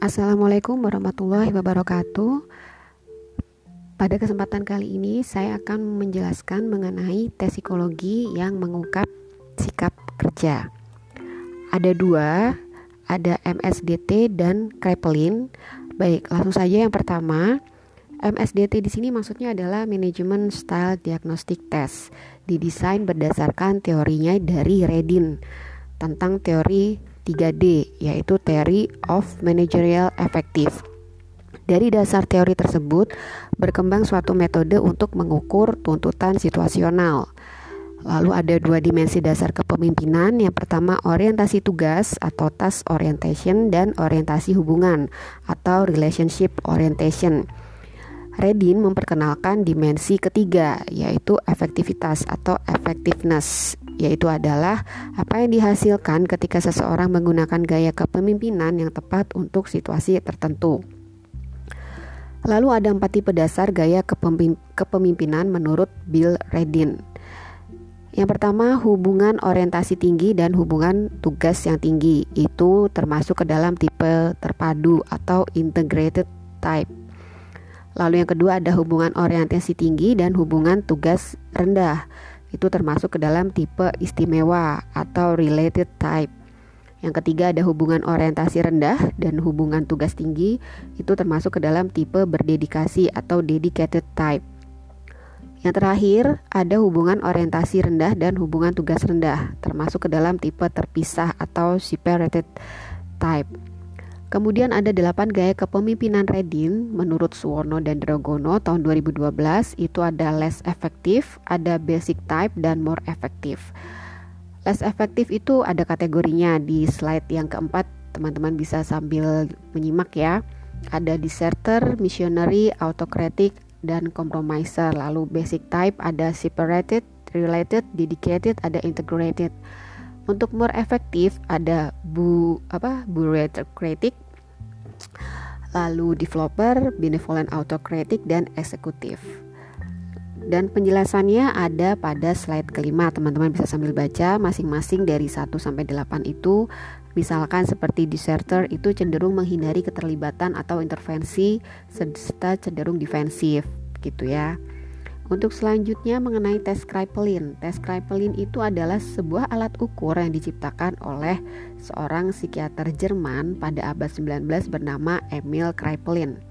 Assalamualaikum warahmatullahi wabarakatuh. Pada kesempatan kali ini saya akan menjelaskan mengenai tes psikologi yang mengungkap sikap kerja. Ada dua, ada MSDT dan Kraepelin. Baik, langsung saja yang pertama. MSDT di sini maksudnya adalah Management Style Diagnostic Test, didesain berdasarkan teorinya dari Redin tentang teori 3D, yaitu Theory of Managerial Effective. Dari dasar teori tersebut, berkembang suatu metode untuk mengukur tuntutan situasional. Lalu ada dua dimensi dasar kepemimpinan. Yang pertama orientasi tugas atau task orientation dan orientasi hubungan atau relationship orientation. Redin memperkenalkan dimensi ketiga yaitu efektivitas atau effectiveness yaitu adalah apa yang dihasilkan ketika seseorang menggunakan gaya kepemimpinan yang tepat untuk situasi tertentu. Lalu ada empat tipe dasar gaya kepemimpinan menurut Bill Redin. Yang pertama, hubungan orientasi tinggi dan hubungan tugas yang tinggi itu termasuk ke dalam tipe terpadu atau integrated type. Lalu yang kedua ada hubungan orientasi tinggi dan hubungan tugas rendah itu termasuk ke dalam tipe istimewa atau related type. Yang ketiga ada hubungan orientasi rendah dan hubungan tugas tinggi itu termasuk ke dalam tipe berdedikasi atau dedicated type. Yang terakhir ada hubungan orientasi rendah dan hubungan tugas rendah termasuk ke dalam tipe terpisah atau separated type. Kemudian ada delapan gaya kepemimpinan Redin menurut Suwono dan Dragono tahun 2012 itu ada less efektif, ada basic type dan more effective. Less efektif itu ada kategorinya di slide yang keempat teman-teman bisa sambil menyimak ya. Ada deserter, missionary, autocratic, dan compromiser. Lalu basic type ada separated, related, dedicated, ada integrated. Untuk more efektif ada bu apa bureaucratic, lalu developer, benevolent autocratic dan eksekutif. Dan penjelasannya ada pada slide kelima. Teman-teman bisa sambil baca masing-masing dari 1 sampai 8 itu Misalkan seperti deserter itu cenderung menghindari keterlibatan atau intervensi serta cenderung defensif gitu ya. Untuk selanjutnya mengenai tes Kraepelin. Tes Kraepelin itu adalah sebuah alat ukur yang diciptakan oleh seorang psikiater Jerman pada abad 19 bernama Emil Kraepelin.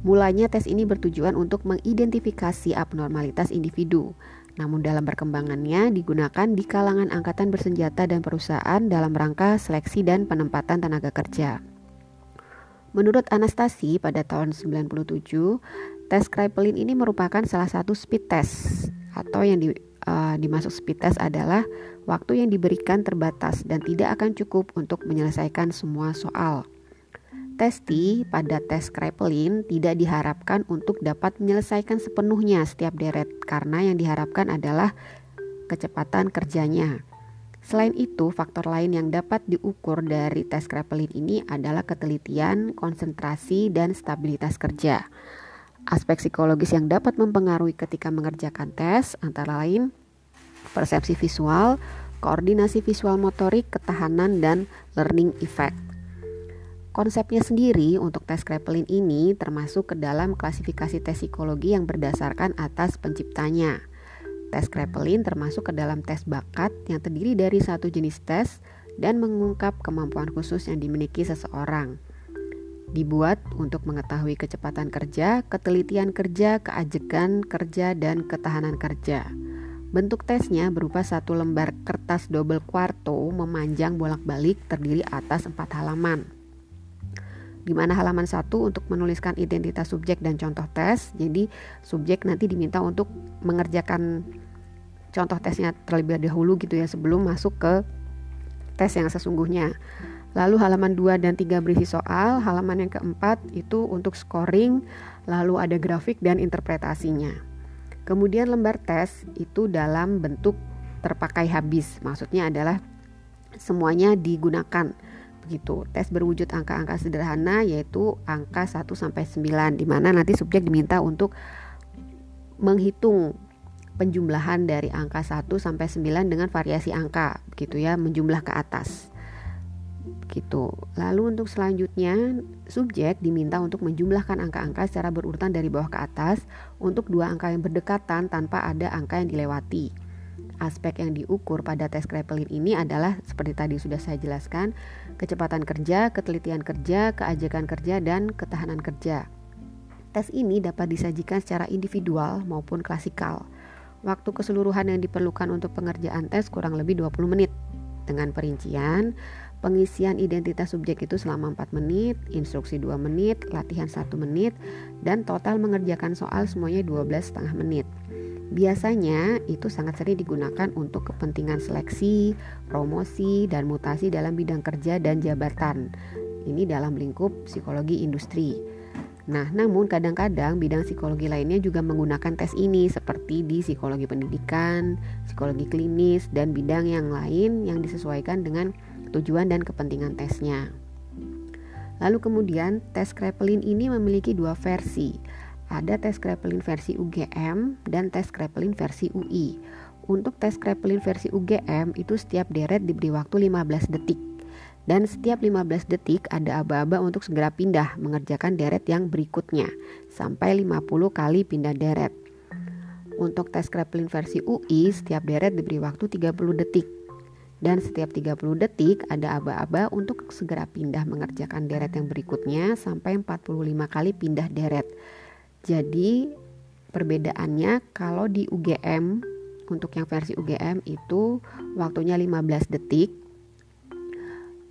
Mulanya tes ini bertujuan untuk mengidentifikasi abnormalitas individu. Namun dalam perkembangannya digunakan di kalangan angkatan bersenjata dan perusahaan dalam rangka seleksi dan penempatan tenaga kerja. Menurut Anastasi pada tahun 97, Tes Kraepelin ini merupakan salah satu speed test atau yang di, uh, dimasuk speed test adalah waktu yang diberikan terbatas dan tidak akan cukup untuk menyelesaikan semua soal. Testi pada tes Kraepelin tidak diharapkan untuk dapat menyelesaikan sepenuhnya setiap deret karena yang diharapkan adalah kecepatan kerjanya. Selain itu, faktor lain yang dapat diukur dari tes Kraepelin ini adalah ketelitian, konsentrasi, dan stabilitas kerja. Aspek psikologis yang dapat mempengaruhi ketika mengerjakan tes antara lain persepsi visual, koordinasi visual motorik, ketahanan, dan learning effect. Konsepnya sendiri untuk tes Kraepelin ini termasuk ke dalam klasifikasi tes psikologi yang berdasarkan atas penciptanya. Tes Kraepelin termasuk ke dalam tes bakat yang terdiri dari satu jenis tes dan mengungkap kemampuan khusus yang dimiliki seseorang dibuat untuk mengetahui kecepatan kerja, ketelitian kerja, keajekan kerja, dan ketahanan kerja. Bentuk tesnya berupa satu lembar kertas double quarto memanjang bolak-balik terdiri atas empat halaman. Di mana halaman satu untuk menuliskan identitas subjek dan contoh tes. Jadi subjek nanti diminta untuk mengerjakan contoh tesnya terlebih dahulu gitu ya sebelum masuk ke tes yang sesungguhnya. Lalu halaman 2 dan 3 berisi soal, halaman yang keempat itu untuk scoring, lalu ada grafik dan interpretasinya. Kemudian lembar tes itu dalam bentuk terpakai habis, maksudnya adalah semuanya digunakan begitu. Tes berwujud angka-angka sederhana yaitu angka 1 sampai 9 di mana nanti subjek diminta untuk menghitung penjumlahan dari angka 1 sampai 9 dengan variasi angka begitu ya, menjumlah ke atas. Gitu. Lalu untuk selanjutnya subjek diminta untuk menjumlahkan angka-angka secara berurutan dari bawah ke atas untuk dua angka yang berdekatan tanpa ada angka yang dilewati. Aspek yang diukur pada tes Kraepelin ini adalah seperti tadi sudah saya jelaskan, kecepatan kerja, ketelitian kerja, keajakan kerja, dan ketahanan kerja. Tes ini dapat disajikan secara individual maupun klasikal. Waktu keseluruhan yang diperlukan untuk pengerjaan tes kurang lebih 20 menit. Dengan perincian, Pengisian identitas subjek itu selama 4 menit, instruksi 2 menit, latihan 1 menit, dan total mengerjakan soal semuanya 12 setengah menit. Biasanya itu sangat sering digunakan untuk kepentingan seleksi, promosi, dan mutasi dalam bidang kerja dan jabatan. Ini dalam lingkup psikologi industri. Nah, namun kadang-kadang bidang psikologi lainnya juga menggunakan tes ini seperti di psikologi pendidikan, psikologi klinis, dan bidang yang lain yang disesuaikan dengan tujuan dan kepentingan tesnya. Lalu kemudian tes Kraepelin ini memiliki dua versi. Ada tes Kraepelin versi UGM dan tes Kraepelin versi UI. Untuk tes Kraepelin versi UGM itu setiap deret diberi waktu 15 detik. Dan setiap 15 detik ada aba-aba untuk segera pindah mengerjakan deret yang berikutnya sampai 50 kali pindah deret. Untuk tes Kraepelin versi UI setiap deret diberi waktu 30 detik dan setiap 30 detik ada aba-aba untuk segera pindah mengerjakan deret yang berikutnya sampai 45 kali pindah deret. Jadi perbedaannya kalau di UGM untuk yang versi UGM itu waktunya 15 detik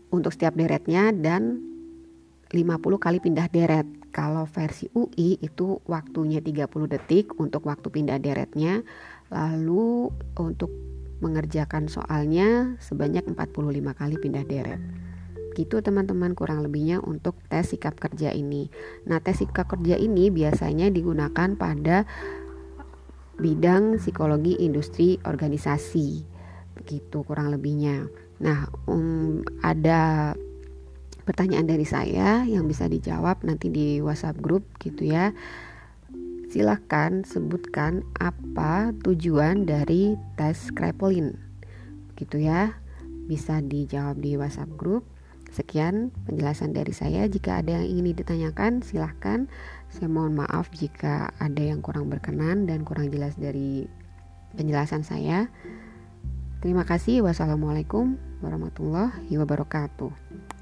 untuk setiap deretnya dan 50 kali pindah deret. Kalau versi UI itu waktunya 30 detik untuk waktu pindah deretnya. Lalu untuk mengerjakan soalnya sebanyak 45 kali pindah deret. Gitu teman-teman kurang lebihnya untuk tes sikap kerja ini. Nah, tes sikap kerja ini biasanya digunakan pada bidang psikologi industri organisasi. Begitu kurang lebihnya. Nah, um, ada pertanyaan dari saya yang bisa dijawab nanti di WhatsApp grup gitu ya. Silahkan sebutkan apa tujuan dari tes Kraepelin. Gitu ya. Bisa dijawab di WhatsApp grup. Sekian penjelasan dari saya. Jika ada yang ingin ditanyakan, silahkan. Saya mohon maaf jika ada yang kurang berkenan dan kurang jelas dari penjelasan saya. Terima kasih. Wassalamualaikum warahmatullahi wabarakatuh.